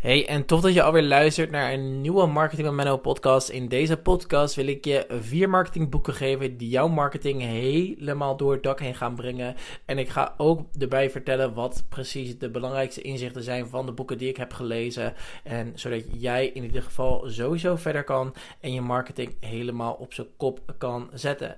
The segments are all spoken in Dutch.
Hey, en tof dat je alweer luistert naar een nieuwe Marketing met Menno podcast. In deze podcast wil ik je vier marketingboeken geven die jouw marketing helemaal door het dak heen gaan brengen. En ik ga ook erbij vertellen wat precies de belangrijkste inzichten zijn van de boeken die ik heb gelezen. En zodat jij in ieder geval sowieso verder kan en je marketing helemaal op zijn kop kan zetten.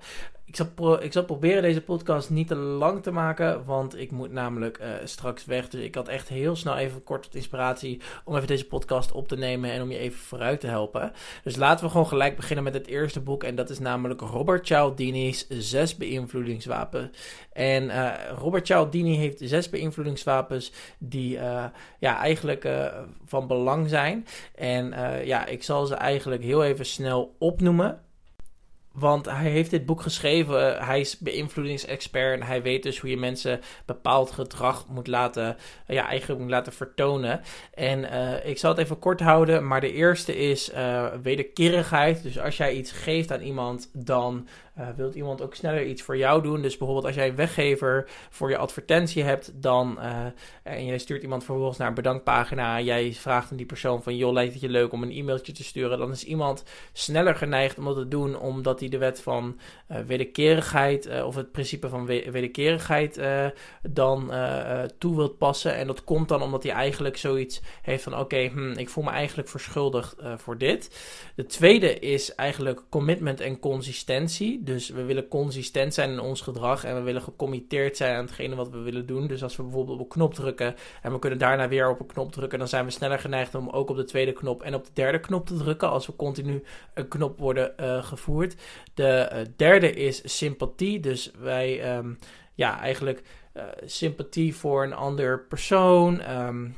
Ik zal, ik proberen deze podcast niet te lang te maken, want ik moet namelijk uh, straks weg. Dus ik had echt heel snel even kort wat inspiratie om even deze podcast op te nemen en om je even vooruit te helpen. Dus laten we gewoon gelijk beginnen met het eerste boek. En dat is namelijk Robert Cialdini's Zes Beïnvloedingswapens. En uh, Robert Cialdini heeft zes beïnvloedingswapens die uh, ja, eigenlijk van belang zijn. En ja, ik zal ze eigenlijk heel even snel opnoemen. Want hij heeft dit boek geschreven. Hij is beïnvloedingsexpert. En hij weet dus hoe je mensen bepaald gedrag moet laten, ja, eigenlijk moet laten vertonen. En uh, ik zal het even kort houden. Maar de eerste is wederkerigheid. Dus als jij iets geeft aan iemand, dan uh, wilt iemand ook sneller iets voor jou doen? Dus bijvoorbeeld als jij een weggever voor je advertentie hebt, dan uh, en jij stuurt iemand vervolgens naar een bedankpagina, jij vraagt aan die persoon van joh, lijkt het je leuk om een e-mailtje te sturen, dan is iemand sneller geneigd om dat te doen, omdat hij de wet van uh, wederkerigheid of het principe van we wederkerigheid dan toe wilt passen. En dat komt dan omdat hij eigenlijk zoiets heeft van oké, hm, ik voel me eigenlijk verschuldigd voor dit. De tweede is eigenlijk commitment en consistentie. Dus we willen consistent zijn in ons gedrag en we willen gecommitteerd zijn aan hetgene wat we willen doen. Dus als we bijvoorbeeld op een knop drukken en we kunnen daarna weer op een knop drukken, dan zijn we sneller geneigd om ook op de tweede knop en op de derde knop te drukken als we continu een knop worden uh, gevoerd. De uh, derde is sympathie. Dus wij, um, ja, eigenlijk uh, sympathie voor een ander persoon. Um,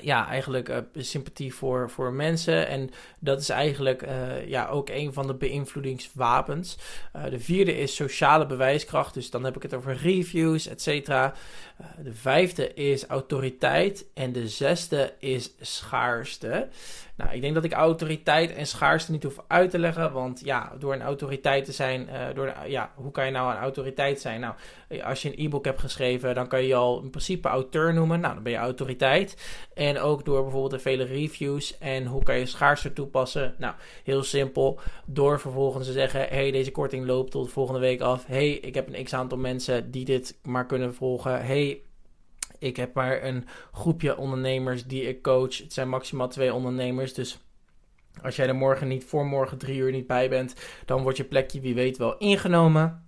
ja, eigenlijk uh, sympathie voor, voor mensen. En dat is eigenlijk uh, ja, ook een van de beïnvloedingswapens. Uh, de vierde is sociale bewijskracht. Dus dan heb ik het over reviews, et cetera. de vijfde is autoriteit. En de zesde is schaarste. Nou, ik denk dat ik autoriteit en schaarste niet hoef uit te leggen. Want ja, door een autoriteit te zijn, uh, door ja, hoe kan je nou een autoriteit zijn? Nou, als je een e-book hebt geschreven, dan kan je je al in principe auteur noemen. Nou, dan ben je autoriteit. En ook door bijvoorbeeld de vele reviews. En hoe kan je schaarste toepassen? Nou, heel simpel. Door vervolgens te zeggen: hey, deze korting loopt tot volgende week af. hey, ik heb een x aantal mensen die dit maar kunnen volgen. hey, ik heb maar een groepje ondernemers die ik coach. Het zijn maximaal twee ondernemers. Dus als jij er morgen niet voor morgen drie uur niet bij bent, dan wordt je plekje wie weet wel ingenomen.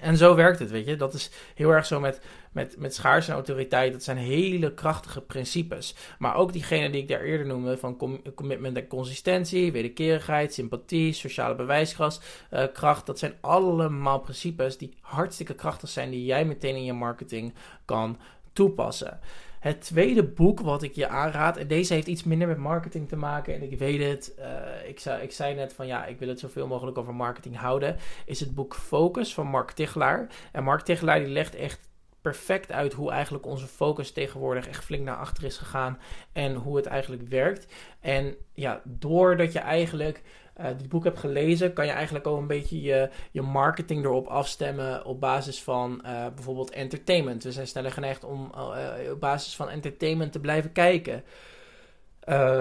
En zo werkt het, weet je. Dat is heel erg zo met, met, met schaarste en autoriteit. Dat zijn hele krachtige principes. Maar ook diegene die ik daar eerder noemde, van commitment en consistentie, wederkerigheid, sympathie, sociale bewijskracht, uh, kracht. Dat zijn allemaal principes die hartstikke krachtig zijn, die jij meteen in je marketing kan toepassen. Het tweede boek wat ik je aanraad, en deze heeft iets minder met marketing te maken, en ik weet het, uh, ik, zei, ik zei net van ja, ik wil het zoveel mogelijk over marketing houden, is het boek Focus van Mark Tichelaar. En Mark Tichelaar die legt echt perfect uit hoe eigenlijk onze focus tegenwoordig echt flink naar achter is gegaan en hoe het eigenlijk werkt. En ja, doordat je eigenlijk uh, dit boek hebt gelezen, kan je eigenlijk ook een beetje je, je marketing erop afstemmen op basis van uh, bijvoorbeeld entertainment. We zijn sneller geneigd om uh, op basis van entertainment te blijven kijken.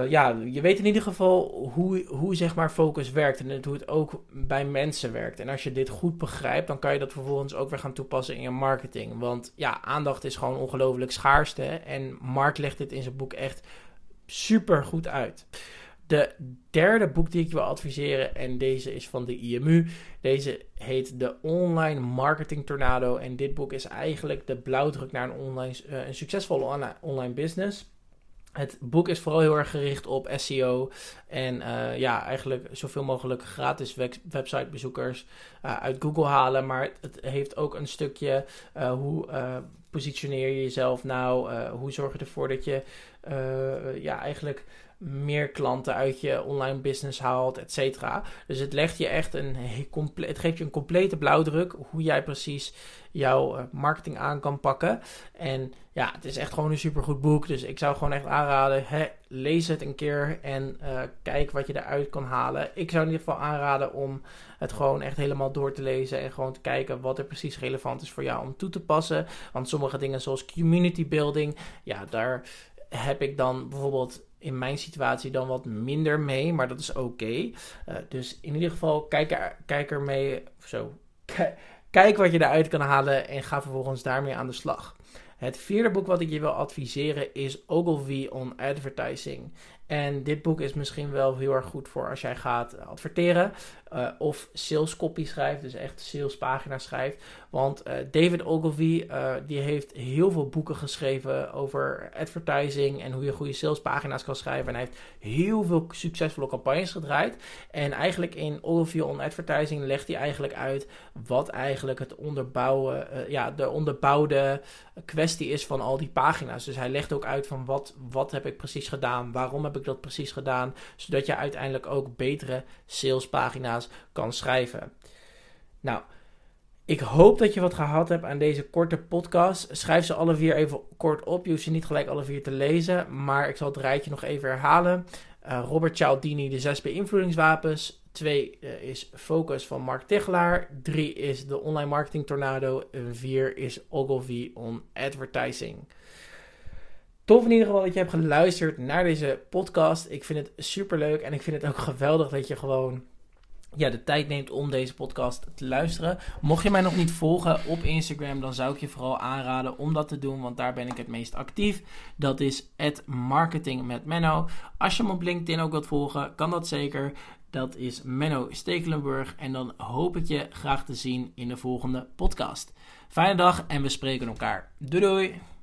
ja, je weet in ieder geval hoe, hoe zeg maar focus werkt en hoe het ook bij mensen werkt. En als je dit goed begrijpt, dan kan je dat vervolgens ook weer gaan toepassen in je marketing. Want ja, aandacht is gewoon ongelooflijk schaarste. En Mark legt dit in zijn boek echt super goed uit. De derde boek die ik wil adviseren, en deze is van de IMU. Deze heet de Online Marketing Tornado. En dit boek is eigenlijk de blauwdruk naar een, online, uh, een succesvolle online business. Het boek is vooral heel erg gericht op SEO en uh, ja, eigenlijk zoveel mogelijk gratis websitebezoekers uh, uit Google halen. Maar het heeft ook een stukje hoe positioneer je jezelf nou, hoe zorg je ervoor dat je ja, eigenlijk meer klanten uit je online business haalt, et cetera. Dus het legt je echt een het geeft je een complete blauwdruk hoe jij precies jouw eh, marketing aan kan pakken. En ja, het is echt gewoon een supergoed boek. Dus ik zou gewoon echt aanraden, hè, lees het een keer en uh, kijk wat je eruit kan halen. Ik zou in ieder geval aanraden om het gewoon echt helemaal door te lezen en gewoon te kijken wat er precies relevant is voor jou om toe te passen. Want sommige dingen zoals community building, ja, daar heb ik dan bijvoorbeeld in mijn situatie dan wat minder mee, maar dat is oké. Eh, dus in ieder geval, kijk, er, kijk ermee, zo, kijk wat je eruit kan halen en ga vervolgens daarmee aan de slag. Het vierde boek wat ik je wil adviseren is Ogilvy on Advertising. En dit boek is misschien wel heel erg goed voor als jij gaat adverteren uh, of sales copy schrijft, dus echt salespagina schrijft. Want uh, David Ogilvy uh, die heeft heel veel boeken geschreven over advertising en hoe je goede salespagina's kan schrijven. En hij heeft heel veel succesvolle campagnes gedraaid. En eigenlijk in Ogilvy on Advertising legt hij eigenlijk uit wat eigenlijk het onderbouwen, ja, de onderbouwde kwestie is van al die pagina's. Dus hij legt ook uit van wat, wat heb ik precies gedaan, waarom heb ik dat precies gedaan, zodat je uiteindelijk ook betere salespagina's kan schrijven. Nou, ik hoop dat je wat gehad hebt aan deze korte podcast. Schrijf ze alle vier even kort op. Je hoeft ze niet gelijk alle vier te lezen, maar ik zal het rijtje nog even herhalen. Uh, Robert Cialdini, de zes beïnvloedingswapens. 2 uh, eh, is Focus van Mark Tichelaar. 3 is de Online Marketing Tornado. En 4 is Ogilvy on Advertising. Tof in ieder geval dat je hebt geluisterd naar deze podcast. Ik vind het super leuk en ik vind het ook geweldig dat je gewoon ja, de tijd neemt om deze podcast te luisteren. Mocht je mij nog niet volgen op Instagram, dan zou ik je vooral aanraden om dat te doen, want daar ben ik het meest actief. Dat is marketing met Menno. Als je me op LinkedIn ook wilt volgen, kan dat zeker. Dat is Menno Stekelenburg. En dan hoop ik je graag te zien in de volgende podcast. Fijne dag en we spreken elkaar. Doei doei!